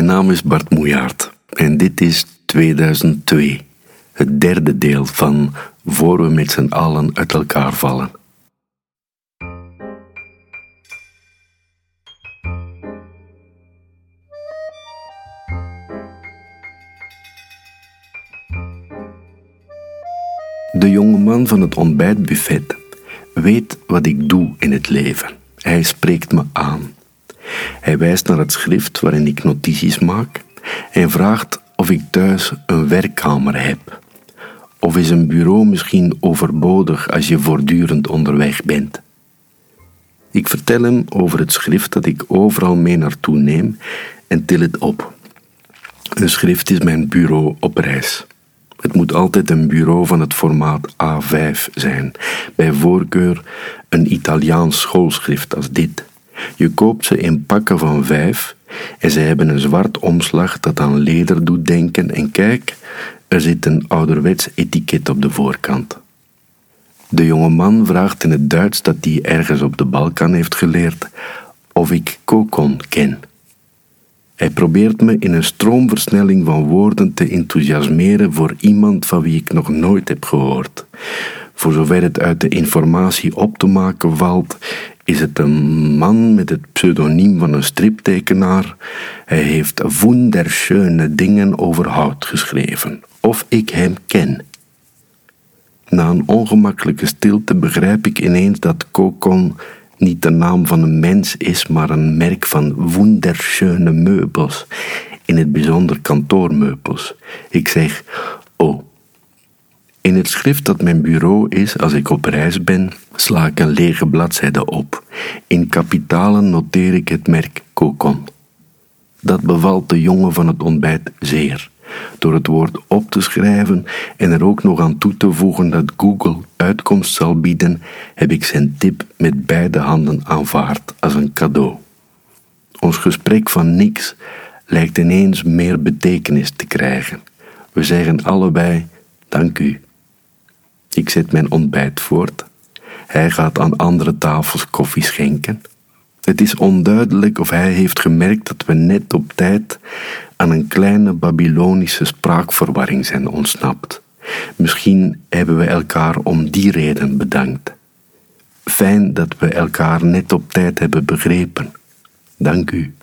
Mijn naam is Bart Moejaert en dit is 2002, het derde deel van Voor we met z'n allen uit elkaar vallen. De jonge man van het ontbijtbuffet weet wat ik doe in het leven. Hij spreekt me aan. Hij wijst naar het schrift waarin ik notities maak en vraagt of ik thuis een werkkamer heb. Of is een bureau misschien overbodig als je voortdurend onderweg bent? Ik vertel hem over het schrift dat ik overal mee naartoe neem en til het op. Een schrift is mijn bureau op reis. Het moet altijd een bureau van het formaat A5 zijn, bij voorkeur een Italiaans schoolschrift als dit. Je koopt ze in pakken van vijf en ze hebben een zwart omslag dat aan leder doet denken en kijk, er zit een ouderwets etiket op de voorkant. De jonge man vraagt in het Duits dat hij ergens op de Balkan heeft geleerd of ik kokon ken. Hij probeert me in een stroomversnelling van woorden te enthousiasmeren voor iemand van wie ik nog nooit heb gehoord. Voor zover het uit de informatie op te maken valt, is het een man met het pseudoniem van een striptekenaar. Hij heeft wunderschöne dingen over hout geschreven. Of ik hem ken. Na een ongemakkelijke stilte begrijp ik ineens dat Kokon niet de naam van een mens is, maar een merk van wunderschöne meubels, in het bijzonder kantoormeubels. Ik zeg. In het schrift dat mijn bureau is als ik op reis ben, sla ik een lege bladzijde op. In kapitalen noteer ik het merk Kokon. Dat bevalt de jongen van het ontbijt zeer. Door het woord op te schrijven en er ook nog aan toe te voegen dat Google uitkomst zal bieden, heb ik zijn tip met beide handen aanvaard als een cadeau. Ons gesprek van niks lijkt ineens meer betekenis te krijgen. We zeggen allebei dank u. Ik zet mijn ontbijt voort. Hij gaat aan andere tafels koffie schenken. Het is onduidelijk of hij heeft gemerkt dat we net op tijd aan een kleine Babylonische spraakverwarring zijn ontsnapt. Misschien hebben we elkaar om die reden bedankt. Fijn dat we elkaar net op tijd hebben begrepen. Dank u.